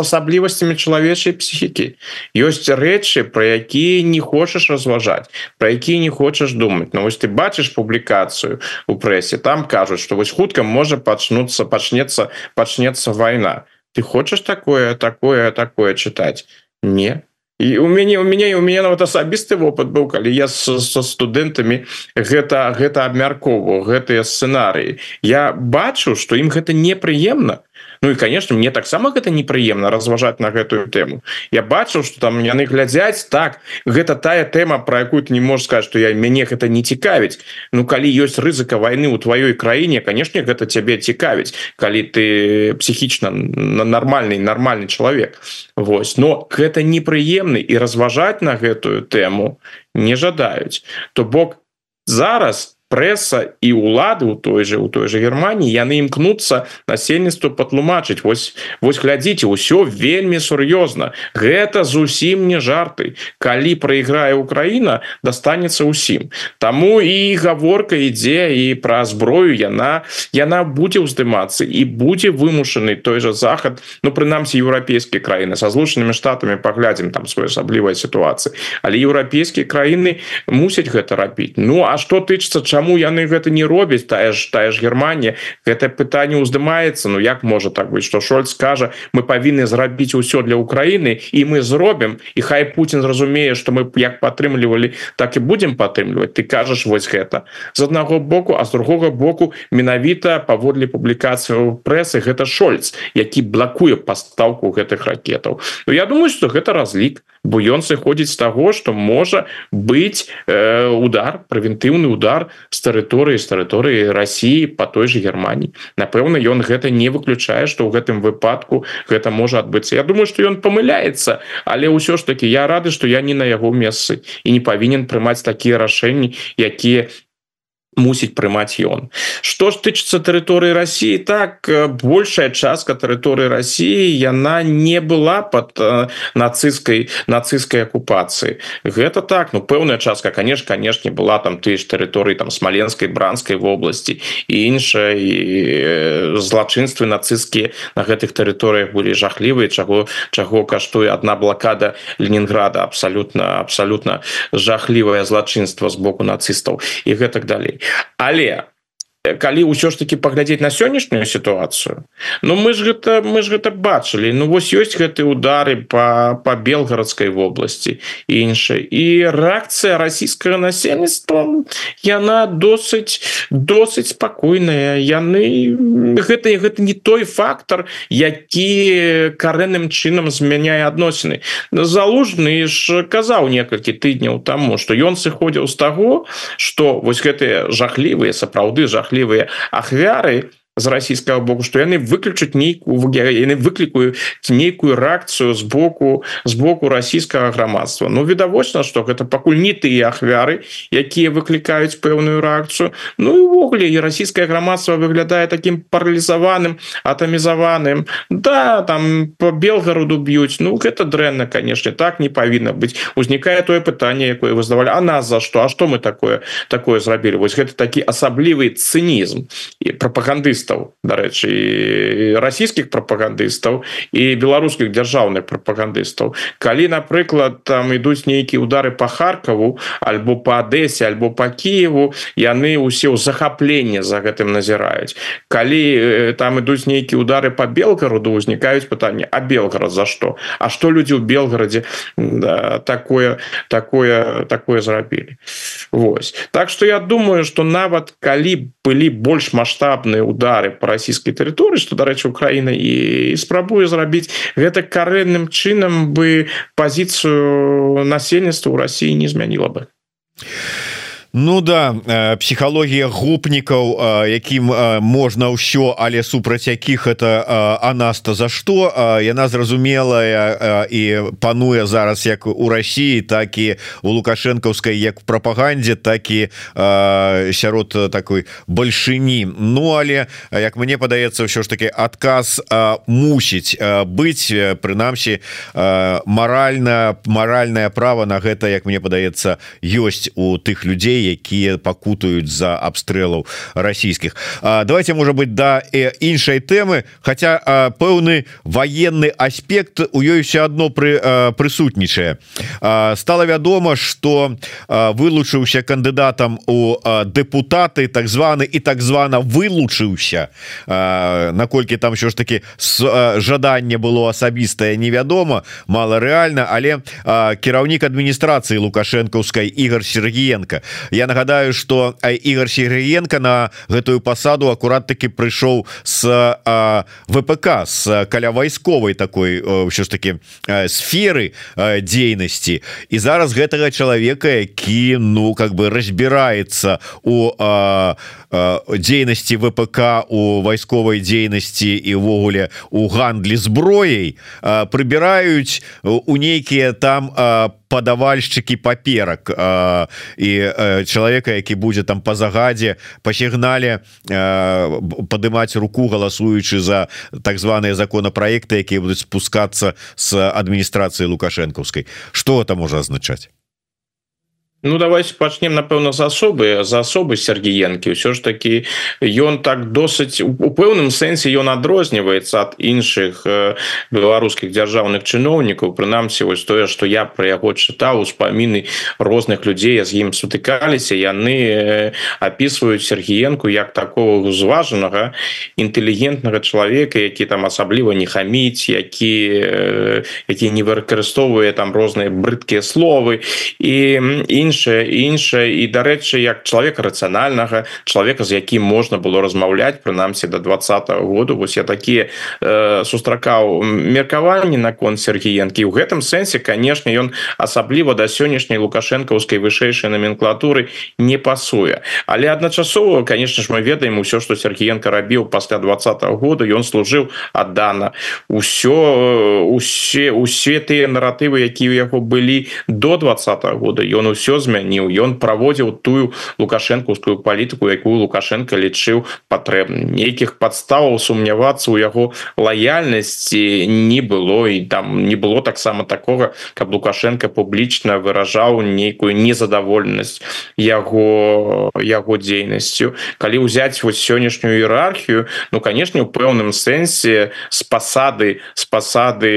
асаблівасцямі чалавечай псіхікі ёсць рэчы про якія не хочаш разважаць про якія не хочаш думаць Ну вось ты бачыш публікацыю у прэсе там кажуць что вось хутка можна можа пачнуцца пачнецца пачнецца война. Ты хочаш такое такое такое чытаць не. І у мяне у мяне у меня нават асабісты вопыт быў калі я со студэнтамі гэта гэта абмяркову гэтыя сцэнарыі. Я бачу что ім гэта непрыемна Ну і конечно мне таксама гэта непрыемна разважаць на гэтую тэму. Я бачыў что там яны глядзяць так гэта тая тэма про якую ты не можешь сказать что я мяне гэта не цікавіць. Ну калі ёсць рызыка войны у тваёй краіне конечно гэта цябе цікавіць калі ты псіхічна на нармальный нормальный чалавек. Вось но гэта непрыемны і разважаць на гэтую тэму не жадаюць. То бок зараз ты прэса і улады у той же у той же Геррманії яны імкнуцца насельніцтву патлумачыць. Вось вось глядзіце ўсё вельмі сур'ёзна. Гэта зусім не жарты. Калі прайграе Украіна дастанецца ўсім. Таму і гаворка ідзе і пра зброю яна яна будзе ўздымацца і будзе вымушаны той же захад Ну прынамсі еўрапейскія краіны. Са злучанымі штатамі паглядзім там своеасаблівая сітуацыя але еўрапейскія краіны мусяць гэта рабіць. Ну а што тычыцца часу чаму яны гэта не робяць тая ж тая ж Германія? Гэта пытанне ўздымаецца. Ну як можа так быть что шольц скажа мы павінны зрабіць усё для Украіны і мы зробім і хай Путін зразумее что мы як падтрымлівалі так і будемм падтрымліваць. Ты кажаш вось гэта. З аднаго боку а з другога боку менавіта паводле публікацыю прэсы гэта шольц які блакуе пастаўку гэтых ракетаў. Ну я думаю что гэта разлік бо ён сыходзіць з таго что можа быть э, удар прэвентыўны удар з тэрыторыі з тэрыторыі Росіі по той же Германії напэўна ён гэта не выключае что ў гэтым выпадку гэта можа адбыцца. Я думаю что ён памыляецца але ўсё ж таки я рады что я не на яго месцы і не павінен прымаць такія рашэнні якія мусіць прымаць ён. Что ж тычыцца тэрыторыі Росіі так э, большая частка тэрыторыі Росіі яна не была под э, нацысцкай нацысцкай акупацыі гэта так ну пэўная частка конечно канешне была там ты ж тэрыторыі там смаленской бранской вобласці і іншай э, злачынствы нацысцкія на гэтых тэрыторыях былі жахлівыя чаго чаго каштуе одна блокада Ленінграда абсолютно абсолютно жахлівае злачынства з боку нацыстаў і гэтак далей але калі ўсё ж таки паглядзець на сённяшнюю сітуацыю Ну мы ж гэта мы ж гэта бачылі Ну вось ёсць гэты удары по по белгарадской вобласці іншай і рэакцыя расійскага насельніцтва яна досыць досыць спакойная яны гэта гэта не той фактор які карэнным чынам змяняе адносіны залужны ж казаў некалькі тыдняў таму что ён сыходзіў з таго что вось гэтыя жахлівыя сапраўды жахлі жахлівыя ахвяры з расійскага боку што яны выключаць нейкую яны выклікаюць нейкую рэакцыю з боку з боку расійскага грамадства Ну відавочна што гэта пакуль не тыя ахвяры якія выклікаюць пэўную рэакцыю Ну і увогуле і расійскае грамадства выглядае таким паралізаваным атамізаваным да там по белгароду б'юць Ну гэта дрэнна канешне так не павінна быць узнікае тое пытанне якое вы здавалі А нас за что? А что мы такое такое зрабілі вось гэта такі асаблівы цынізм і прапагандыст прапагандыстаў дарэчы расійскіх прапагандыстаў і беларускіх дзяржаўных прапагандыстаў калі напрыклад там ідуць нейкія удары по харкаву альбо по адэсе альбо по Киеву яны усе ў захапленне за гэтым назіраюць калі там ідуць нейкія удары по белгароду узнікаюць пытанне а белгарад за что А что людзі ў белгарадзе да, такое такое такое зрабілі Вось так что я думаю что нават калі былі больш маштабныя удары удары по расійскай тэрыторыі что дарэчы Украіна і спрабуе зрабіць гэта карэнным чынам бы пазіцыю насельніцтва ў Росіі не змяніла бы Ну да псіхалогія гупнікаў якім можна ўсё але супраць якіх это а нас-то за што яна зразумелая і пануе зараз як у Росіі так і у лукашэнкаўскай як прапагандзе так і сярод такой большыні Ну але як мне падаецца ўсё ж таки адказ мусіць быць прынамсі маральна маральное право на гэта як мне падаецца ёсць у тых людзей якія пакутаюць за абстрэлаў расійскіх. Давайте можа быть да іншай тэмы хотя пэўны военный аспект у ёй все одно пры прысутнічае. Стало вядома что вылучыўся кандыдатам у депутаты так званы і так звана вылучыўся. Наколькі там що ж таки жаданне было асабістае невядома мало реально але кіраўнік адміністрацыі лукашэнкаўскай Ігор Сергіенко Я нагадаю что Ігор Сергіенко на гэтую пасаду акурат таки прыйшоў с ВПК с каля вайсковай такой що ж таки сферы дзейнасці. І зараз гэтага чалавека які ну как бы разбирается у дзейнасці ВПК у вайсковай дзейнасці і увогуле у гандлі зброяй прыбіраюць у нейкія там падавальшчыкі паперак. І чалавека які будзе там по загадзе по сігнале падымаць руку галасуючы за так званыя законопроекты якія будуць спускацца с адміністрацыі лукашэнкаўскай. Что это можа азначаць Ну давайте пачнем напэўна з асобы за асобы Сергіенкі ўсё ж таки ён так досыць у пэўным сэнсе ён адрозніваецца ад іншых беларускіх дзяржаўных чыноўнікаў. Прынамсі вось тое что я про яго чытаў успаміны розных людзей з ім сутыкаліся. Яны опісваюць Сергіенку як такого узважанага інтэлігентнага чалавека які там асабліва не хаміць які які не выкарыстоўвае там розныя брыдкія словы. І і іншае іншае. І дарэчы як чалавека рацыянальнага чалавека з якім можна было размаўляць прынамсі до двадцатого году вось я такія э, сустракаў меркаванні наконт Сергіенкі у гэтым сэнсе конечно ён асабліва да сённяшняй лукашэнкаўскай вышэйшай номенклатуры не пасуе. Але адначасова конечно ж мы ведаем усё что Сергіенко рабіў пасля двадцатого года ён служыў аддана. Усё усе усе тыя наратывы якія у яго былі до двадцатого года ён усё змяніў ён праводзіў тую лукашэнкаўскую палітыку якую лукашенко лічыў патрэбна нейкіх падставаў сумнявацца ў яго лаяльнасці не было. І там не было таксама такога каб лукашенко публічна выражаў нейкую незадаволенасць яго яго дзейнасцю. Калі ўзяць вось сённяшнюю іерархію ну конечно у пэўным сэнсе з пасады з пасады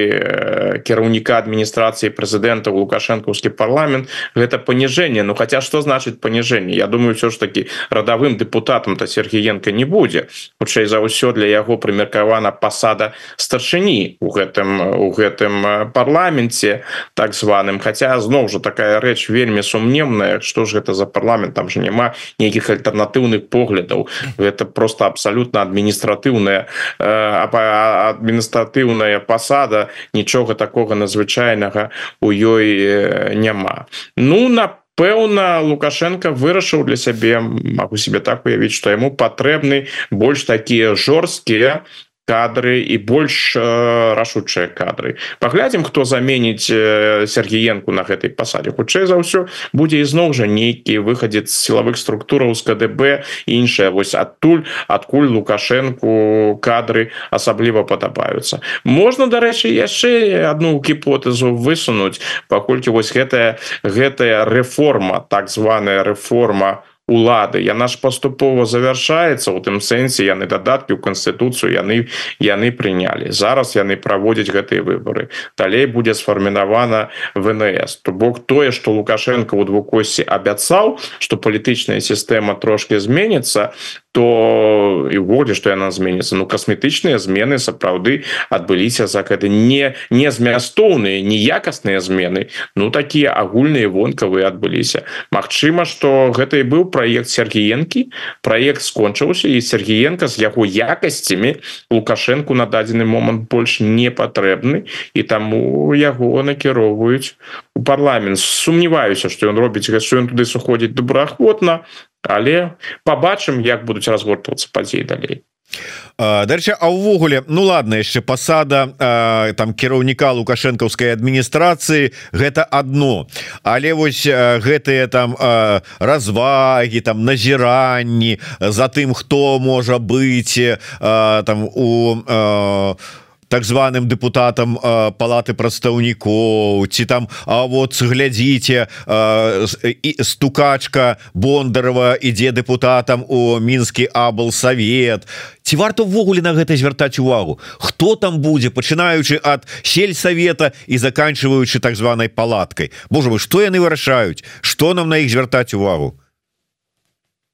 кіраўніка адміністрацыі прэзідэнта лукашэнкаўскі парламент гэта паніжэнне понижение. Ну хотя что значит понижение? Я думаю все ж таки радавым депутатам то Сергеенко не будзе хутчэй за ўсё для яго прымеркавана пасада старшыні у гэтым у гэтым парламенце так званым. Хотя зноў жа такая рэч вельмі сумневная что ж гэта за парламент там же няма нейкіх альтэрнатыўных поглядаў это просто абсолютно адміністратыўная адміністратыўная пасада нічога такого надзвычайнага у ёй няма. Ну на пэўна лукашенко вырашыў для сябе могу себе так уявіць что яму патрэбны больш такія жорсткія кадры і больш э, рашучыя кадры. Паглядзім хто заменіць э, Сергеенку на гэтай пасадзе. Хутчэй за ўсё будзе ізноў жа нейкі выхадзец сілавых структураў з КДБ іншая вось адтуль адкуль лукашенко кадры асабліва падабаюцца. Можна дарэчы яшчэ одну гіпотэзу высунуць паколькі вось гэтая гэтая рэформа так званая рэформа у улады. Яна ж паступова завяршаецца у тым сэнсе яны дадаткі ў канстытуцыю яны яны прынялі. Зараз яны праводзяць гэтыя выборы далей будзе сфарміравана ВНС. То бок тое что лукашенко у двукосці абяцаў что палітычная сістэма трошки зменится то і увогуле што яна зменіцца ну касметычныя змены сапраўды адбыліся за гэта не не змястоўныя неякасныя змены ну такія агульныя вонкавыя адбыліся Магчыма что гэта і быў проект Сергеенкі проект скончыўся і Сергеенко з яго якасцямі лукашенко на дадзены момант больш не патрэбны і таму яго накіроўваюць у парламент. Сумневаюся что ён робіць що ён туды сыходзіць добраахвотна але побачым як будуць разгортвацца падзеі далей. Дарча А ўвогуле Ну ладно яшчэ пасада а, там кіраўніка лукашэнкаўскай адміністрацыі гэта одно але вось гэтыя там а, развагі там назіранні за тым хто можа быць а, там у а, так званым депутатам э, палаты прадстаўнікоў ці там А вот глядзіце э, стукачка бондарова ідзе депутатам у мінскі абл савет ці варта ўвогуле на гэта звяртаць увагу? Хто там будзе пачынаючы ад сельсавета і заканчиваючы так званай палаткай? Боже вы что яны вырашаюць? Что нам на іх звяртаць увагу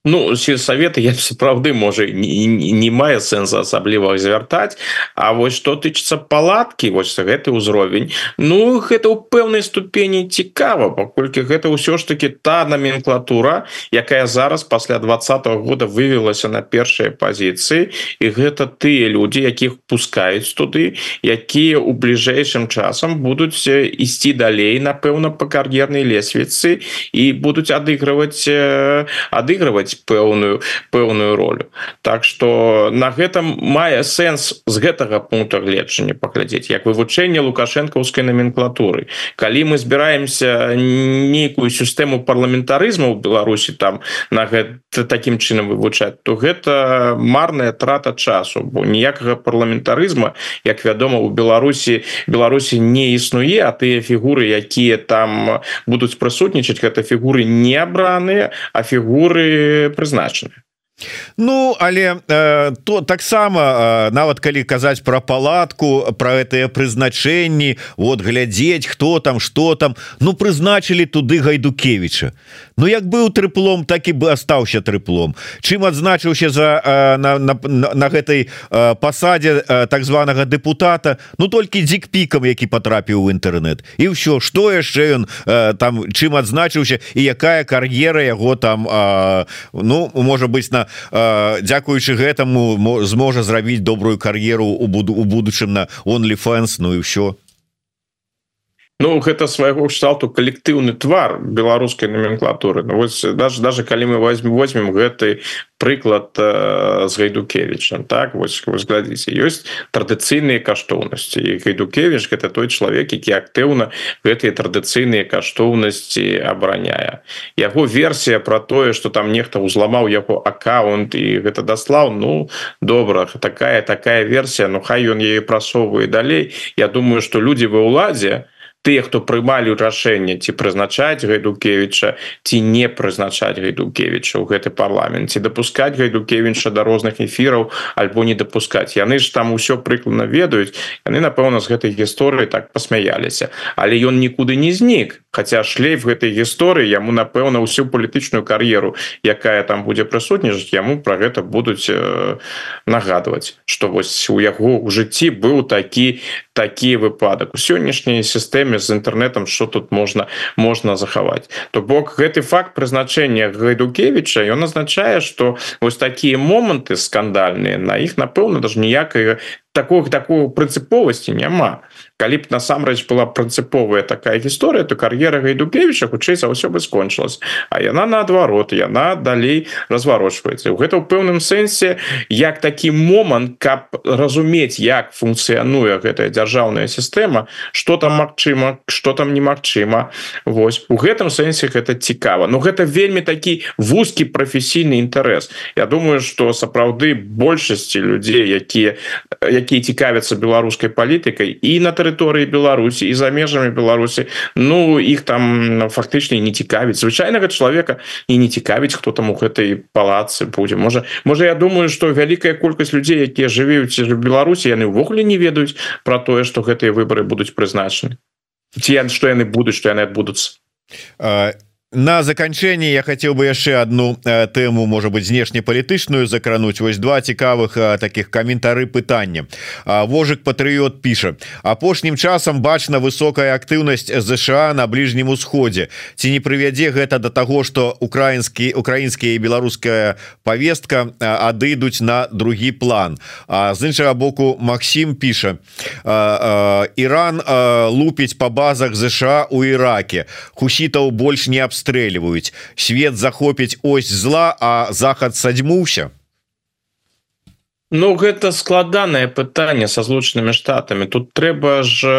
Ну сельсоветы я сапраўды можа не, не мае сэнса асабліва звяртаць А вось что тычыцца палаткі вось гэты ўзровень Ну гэта ў пэўнай ступені цікава паколькі гэта ўсё ж таки та номенклатура якая зараз пасля двадцатого года вывелася на першыя пазіцыі і гэта тыя людзі якіх пускаюць туды якія у бліжэйшым часам будуць ісці далей напэўна по кар'ернай лесвіцы і будуць адыгрываць адыгрываць пэўную пэўную ролю. Так что на гэтым мае сэнс з гэтага пункта гледжання паглядзець як вывучэнне лукашэнкаўскай номенклатуры калі мы збіраемся нейкую сістэму парламентарызму Беларусі там на гэта таким чынам вывучаць то гэта марная трата часу бо ніякага парламентарызма як вядома у Беларусі Беларусі не існуе а тыя фігуры якія там будуць прысутнічаць гэта фігуры не абраныя а фігуры прызначаны Ну але э, то таксама э, нават калі казаць про палатку про гэтые прызначэнні вот глядзець хто там что там ну прызначылі туды гайдукевича Ну як быў трыплом так і бы астаўся трыплом. Чым адзначыўся за э, на, на, на, на гэтай э, пасадзе э, так званага депутата Ну толькі дзік пікам які потрапіў у інтэрнет і ўсё что яшчэ ён э, там чым адзначыўся і якая кар'ера яго там э, ну можа быть на дзякуючы гэтаму зможа зрабіць добрую кар'еру у буду у будучым на onlyfans Ну і ўсё Ну гэта свайго кшталту калектыўны твар беларускай номенклатуры. Ну, вось даже даже калі мы возьмем возьмем гэты прыклад э, з гайдукевичам так вось глядзіце ёсць традыцыйныя каштоўнасці. І гайдукевич гэта той чалавек які актыўна гэтыя традыцыйныя каштоўнасці абараняе. Яго версія про тое что там нехта узламаў яго аккаунт і гэта даслаў Ну добра такая такая версія Ну хай ён яе прасоўвае далей. Я думаю что людзі ва ўладзе тыя хто прымалі рашэнне ці прызначаць гайдукевича ці не прызначаць гайдукевича ў гэты парламент ці дапускаць гайдукевича да розных эфіраў альбо не дапускаць. Яны ж там усё прыкладна ведаюць яны напэўна з гэтай гісторыі так пасмяяліся. Але ён нікуды не знік хотя шлейф гэтай гісторыі яму напэўна ўсю палітычную кар'еру якая там будзе прысутнічаць яму про гэта будуць э, нагадваць что вось у яго ў жыцці быў такі такі выпадак. У сённяшняй сістэме з інтэрнетам что тут можна можна захаваць. То бок гэты факт прызначэння гайдукевича ён азначае что вось такія моманты скандальныя на іх напэўна даже ніякай такого такого прынцыповасці няма. Калі б насамрэч была прынцыповая такая гісторыя то кар'ера гайдукевича хутчэй за ўсё бы скончылась. А яна наадварот яна далей разварочваецца. Гэта ў пэўным сэнсе як такі момант каб разумець як функцыянуе гэтая дзяржаўная сістэма что там магчыма что там немагчыма. Вось у гэтым сэнсе гэта цікава. Но гэта вельмі такі вузкі прафесійны інтарэс. Я думаю что сапраўды большасці людзей якія якія цікавяцца беларускай палітыкай і на тэрыторыі Беларусі і за межамі Беларусі Ну іх там фактычна не цікавіць. Звычайнага чалавека і не цікавіць хто там у гэтай палацы будзе. Можа можа я думаю что вялікая колькасць людзей якія жывеюць Беларусі яны ўвогуле не ведаюць про тое что гэтыя выборы будуць прызначаны ці што яны будуць што яны адбудуцца на заканчэнне я хотел бы яшчэ одну тэму может быть знешнепалітычную закрануть. Вось два цікавых таких каментары пытання вожык патрыот піша апошнім часам бачна высокая актыўнасць ЗША на бліжнім усходе. Ці не прывядзе гэта до того что украінскі украінскія і беларуская повестка адыдуць на другі план а з іншага боку Макссім піша Іран лупіць по базах ЗША у Іраке. Хусітаў больш не абстрэльваюць свет захопіць ось зла а захад садзьмуўся Ну гэта складанае пытанне со злучанымі штатами тут трэба ж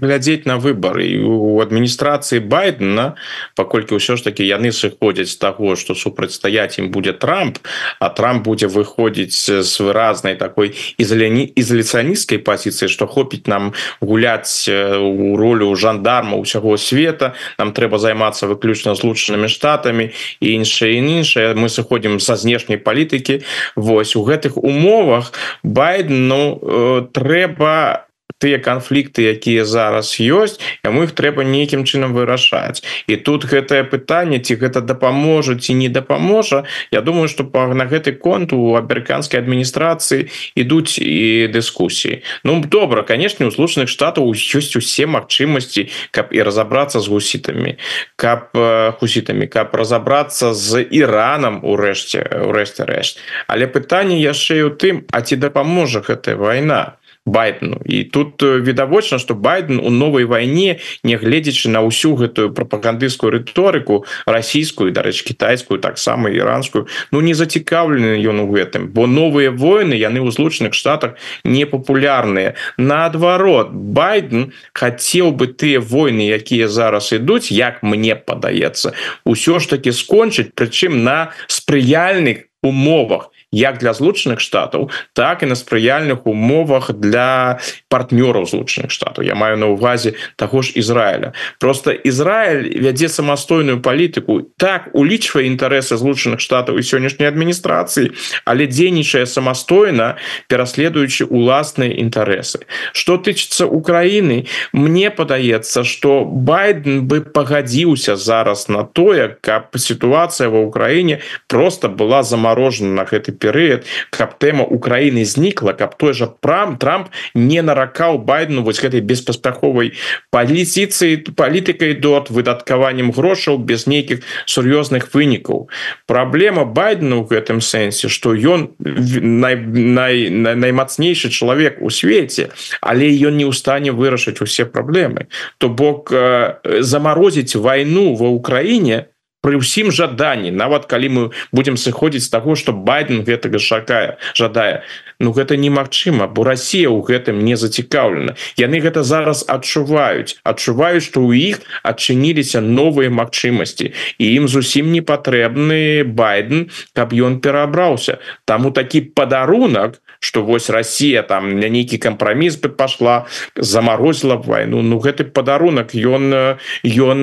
глядзець на выборы у адміністрацыі байдена паколькі ўсё ж таки яны сыходзяць таго что супрацьстаяць ім будзе трамп а трамп будзе выходзіць з выразнай такой ізаляні ізаляцыяністкай пазіцыі что хопіць нам гуляць у ролю жандарма усяго света. Нам трэба займацца выключна злучанымі штатами і іншае іншае. Мы сыходзім са знешняй палітыкі. Вось у гэтых умовах байден ну трэба тыя канфлікты якія зараз ёсць яму іх трэба нейкім чынам вырашаць. І тут гэтае пытанне ці гэта дапаможа ці не дапаможа Я думаю что па на гэты конт у амерыканскай адміністрацыі ідуць і дыскусіі. Ну добра конечно у злучаных штатаў ёсць усе магчымасці каб і разобрацца з гусітамі каб хусітамі каб разобрацца з іранам урэшце урэшце рэшт але пытанне яшчэ у тым А ці дапаможа гэтая вайна байдену. І тут відавочна что байден у новой войне нягледзячы на ўсю гэтую прапагандысцкую рыторыку расійскую дарэч китайскую таксама іранскую Ну не зацікаўлены ён у гэтым бо новыя войны яны ў злучаных штатах непапулярныя. Наадварот байден хацеў бы тыя войны якія зараз ідуць як мне падаецца ўсё ж таки скончыць прычым на спрыяльных умовах як для злучаных штатаў так і на спрыяльных умовах для партнёраў злучаных штатаў. Я маю на увазе таго ж Ізраіля. Просто Ізраиль вядзе самастойную палітыку. Так улічвае інтарэсы злучаных штатаў і сённяшняй адміністрацыі але дзейнічае самастойна пераследуючы уласныя інтарэсы. Что тычыцца Украіны мне падаецца что байден бы пагадзіўся зараз на тое каб сітуацыя ва ўкраіне просто была заморожена на гэты перыяд каб тэма Украіны знікла каб той жа прам Трамп не наракаў байдену вось гэтай беспаспяховай паліцыцыі палітыкай дот выдаткаваннем грошаў без нейкіх сур'ёзных вынікаў. Праблема байдену в гэтым сэнсе что ён най, най, най, наймацнейшы чалавек у свеце але ён не ў стане вырашыць усе праблемы. То бок э, замарозіць вайну ва ўкраіне при ўсім жаданні. Нават калі мы будем сыходзіць з таго что байден гэтага шакая жадае. Ну гэта немагчыма бо Россия ў гэтым не зацікаўлена. Яны гэта зараз адчуваюць. Адчуваюць что у іх адчыніліся новыя магчымасці. І ім зусім не патрэбны байден каб ён перабраўся. Таму такі падарунак что вось Россия там на нейкі кампраміс бы пошла заморозила войну Ну гэты падарунак ён ён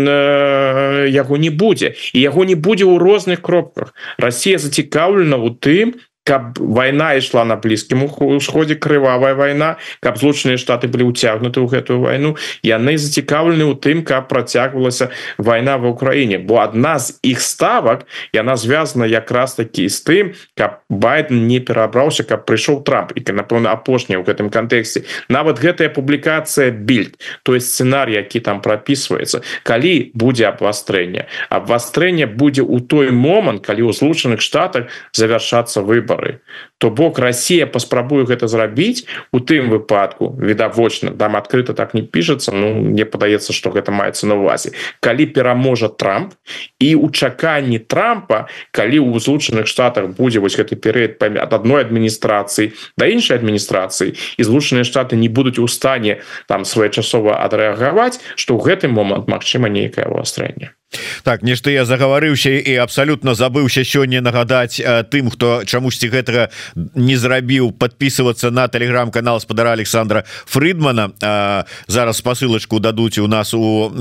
яго не будзе. І яго не будзе ў розных кропках. Россия зацікаўлена у тым каб война ішла на блізкім усходе крывавая война каб злучаныя штаты былі уцягнуты ў гэтую войну яны зацікаўлены ў тым каб працягвалася война в Украіне бо адна з іх ставак яна звязана якраз такі з тым каб байден не перабраўся каб прыйшоў трамп. І напэўна апошні ў гэтым кантэксце. Нават гэтая публікацыя більд то есть сцэнарий які там пропісваецца калі будзе абвастрэнне? Абвастрэнне будзе ў той момант калі ў злучаных штатах завяршацца выбор выборы то бок Россия паспрабую гэта зрабіць у тым выпадку. Відавочна там открыто так не пішацца Ну мне падаецца что гэта маецца на увазе калі пераможа Трамп і у чаканні Трампа калі у злучаных штатах будзе вось гэты перыяд ад адной адміністрацыі да іншай адміністрацыі і злучаныя штаты не будуць у стане там своечасова адрэагаваць что ў гэты момант Мачыма нейкае вастрэнне так нешта я загаварыўся і абсалютна забыўся сёння нагадаць тым хто чамусьці гэтага не зрабіў подписываться на телеграм-канал спадара Александра Фридмана зараз посылочку дадуць у нас у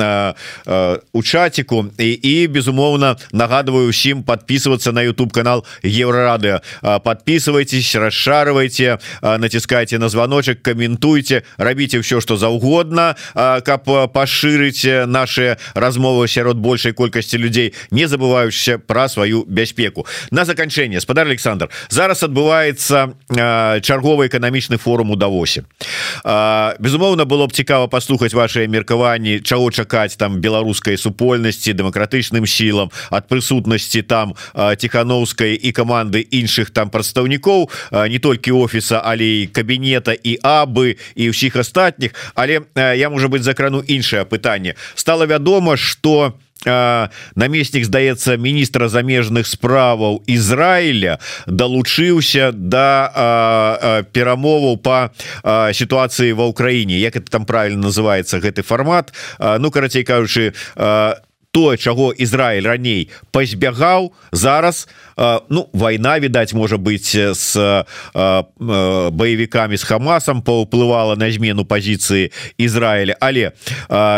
у чатику і, і безумоўно нагадываю усім подписываться на YouTube канал еврорады подписывайтесь расшарывайте натискайте на звоночек комментуйте рабіце все что заўгодна каб пашырыць наши размовы сярод большай колькасці людзей не забываючыся про сваю бяспеку на заканчэнне спадар Александр зараз адбываецца чарговы эканамічны форум у давосе безумоўна было б цікава паслухаць ваши меркаванні чаго чакаць там беларускай супольнасці дэмакратычным сілам ад прысутнасці там тихохановскай і команды іншых там прадстаўнікоў не толькі офіса але кабінета і абы і ўсіх астатніх. Але я можа быть закрану іншае пытанне. Стало вядома что намеснік здаецца міністра замежных справаў Ізраіля далучыўся да перамоваў по сітуацыі ва ўкраіне. Як это там правильно называется гэты фармат? Ну карацей кажучы тое чаго Ізраиль раней пазбягаў зараз ну война відаць можа быть с баевікамі с хамасам паўплывала на змену пазіцыі Ізраиля але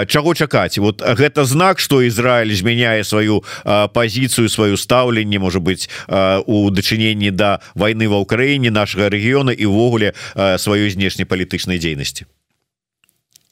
чаго чакаць? Вот гэта знак что Ізраиль змяняе сваю пазіцыю сваю стаўленне может быть у дачыненні да войны ва ўкраіне нашага рэгіёна і ўвогуле сваёй знешнепалітычнай дзейнасці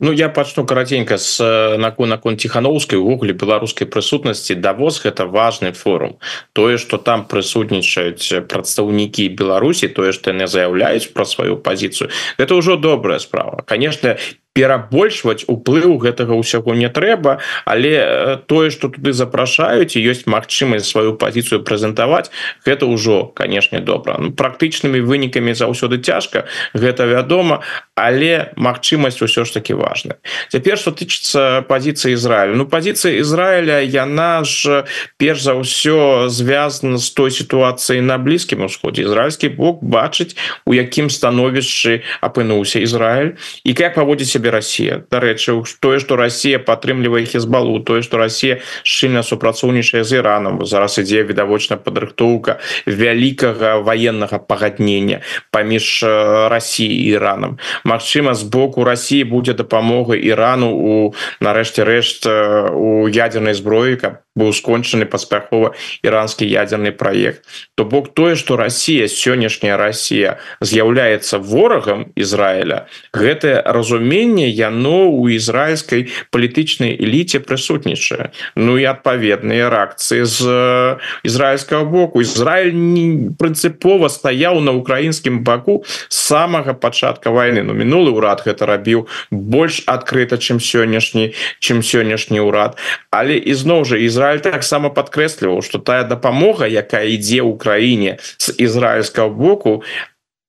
Ну я пачну караценька с након након тихохановскай увогуле беларускай прысутнасці давоз гэта важный форум. Тое что там прысутнічаюць прадстаўнікі Беларусі тое что яны заяўляюць про сваю пазіцыю это ўжо добрая справа. Конечно перабольшваць уплыў гэтага ўсяго не трэба але тое что туды запрашаюць і ёсць магчымасць сваю пазіцыю прэзентаваць гэта ўжо канешне добра. Ну, практычнымі вынікамі заўсёды цяжка гэта вядома але магчымасць усё ж таки важна цяпер что тычыцца пазіцыі Ізраілю Ну пазіцыя Ізраіля яна ж перш за ўсё звязана з той сітуацыяй на блізкім усходзе. Ізраильскі бок бачыць у якім становішчы апынуўся Ізраиль і как паводзіць себе Россия. Дарэчы тое что Россия падтрымлівае хезбалу тое что Россия шчыльна супрацоўнічае з Іраном зараз ідзе відавочна падрыхтоўка вялікага военнага пагаднення паміж Россией Іраном Магчыма з боку России будзе дапамога Ірану у нарэшце рэшт у ядерной зброі каб быў скончаны паспяхова іранскі ядерный проект то бок тое что Россия сённяшняя Россия з'яўляецца ворагам Ізраіля гэтае разуменне яно у ізраильской палітычнай эліце прысутнічае Ну і адпаведныя рэакцыі з ізраильского боку. Ізраиль прынцыпова стаяў на украінскім баку самага пачатка войны. Ну мінулы ўрад гэта рабіў больш адкрыта чым сённяшні чым сённяшні ўрад але ізноў жа Ізраиль таксама падкрэсліваў что тая дапамога якая ідзе ў краіне з ізраильскага боку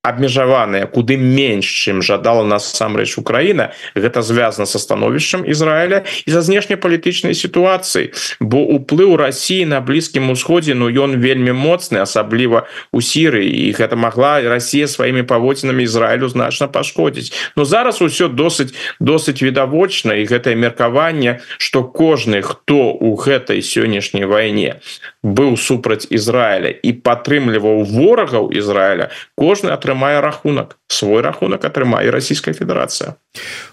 абмежаваная куды менш чым жадала насамрэч Украіна гэта звязана со становішчам Ізраіля і за знешнепалітычнай сітуацыі бо уплыў Росіі на блізкім усходзе Ну ён вельмі моцны асабліва у сірыі і гэта могла Росія сваімі паводзінамі Ізраілю значна пашкодзіць но зараз усё досыць досыць відавочна і гэтае меркаванне что кожны хто у гэтай сённяшняй вайне быў супраць Ізраіля і падтрымліваў ворагаў Ізраіля кожны атрымае рахунак свой рахунак атрымае Российская Федерация.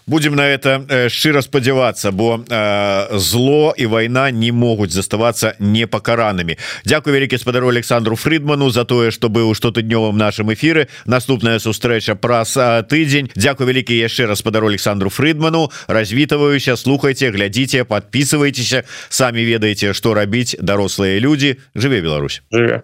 Будем на это шчыра спадзявацца бо э, зло і война не могуць заставацца непакаранымі Дякую вялікі спадару Александру Фридману за тое что быў штотыднёвым нашим эфиры наступная сустрэча праз тыдзень Дякую вялікі яшчэ раз спадару Александру Фридману. Развітваюся слухайте глядзіце подписывайтеся самі ведаеце что рабіць дарослыя люди. Жыве Беларусь. Жыве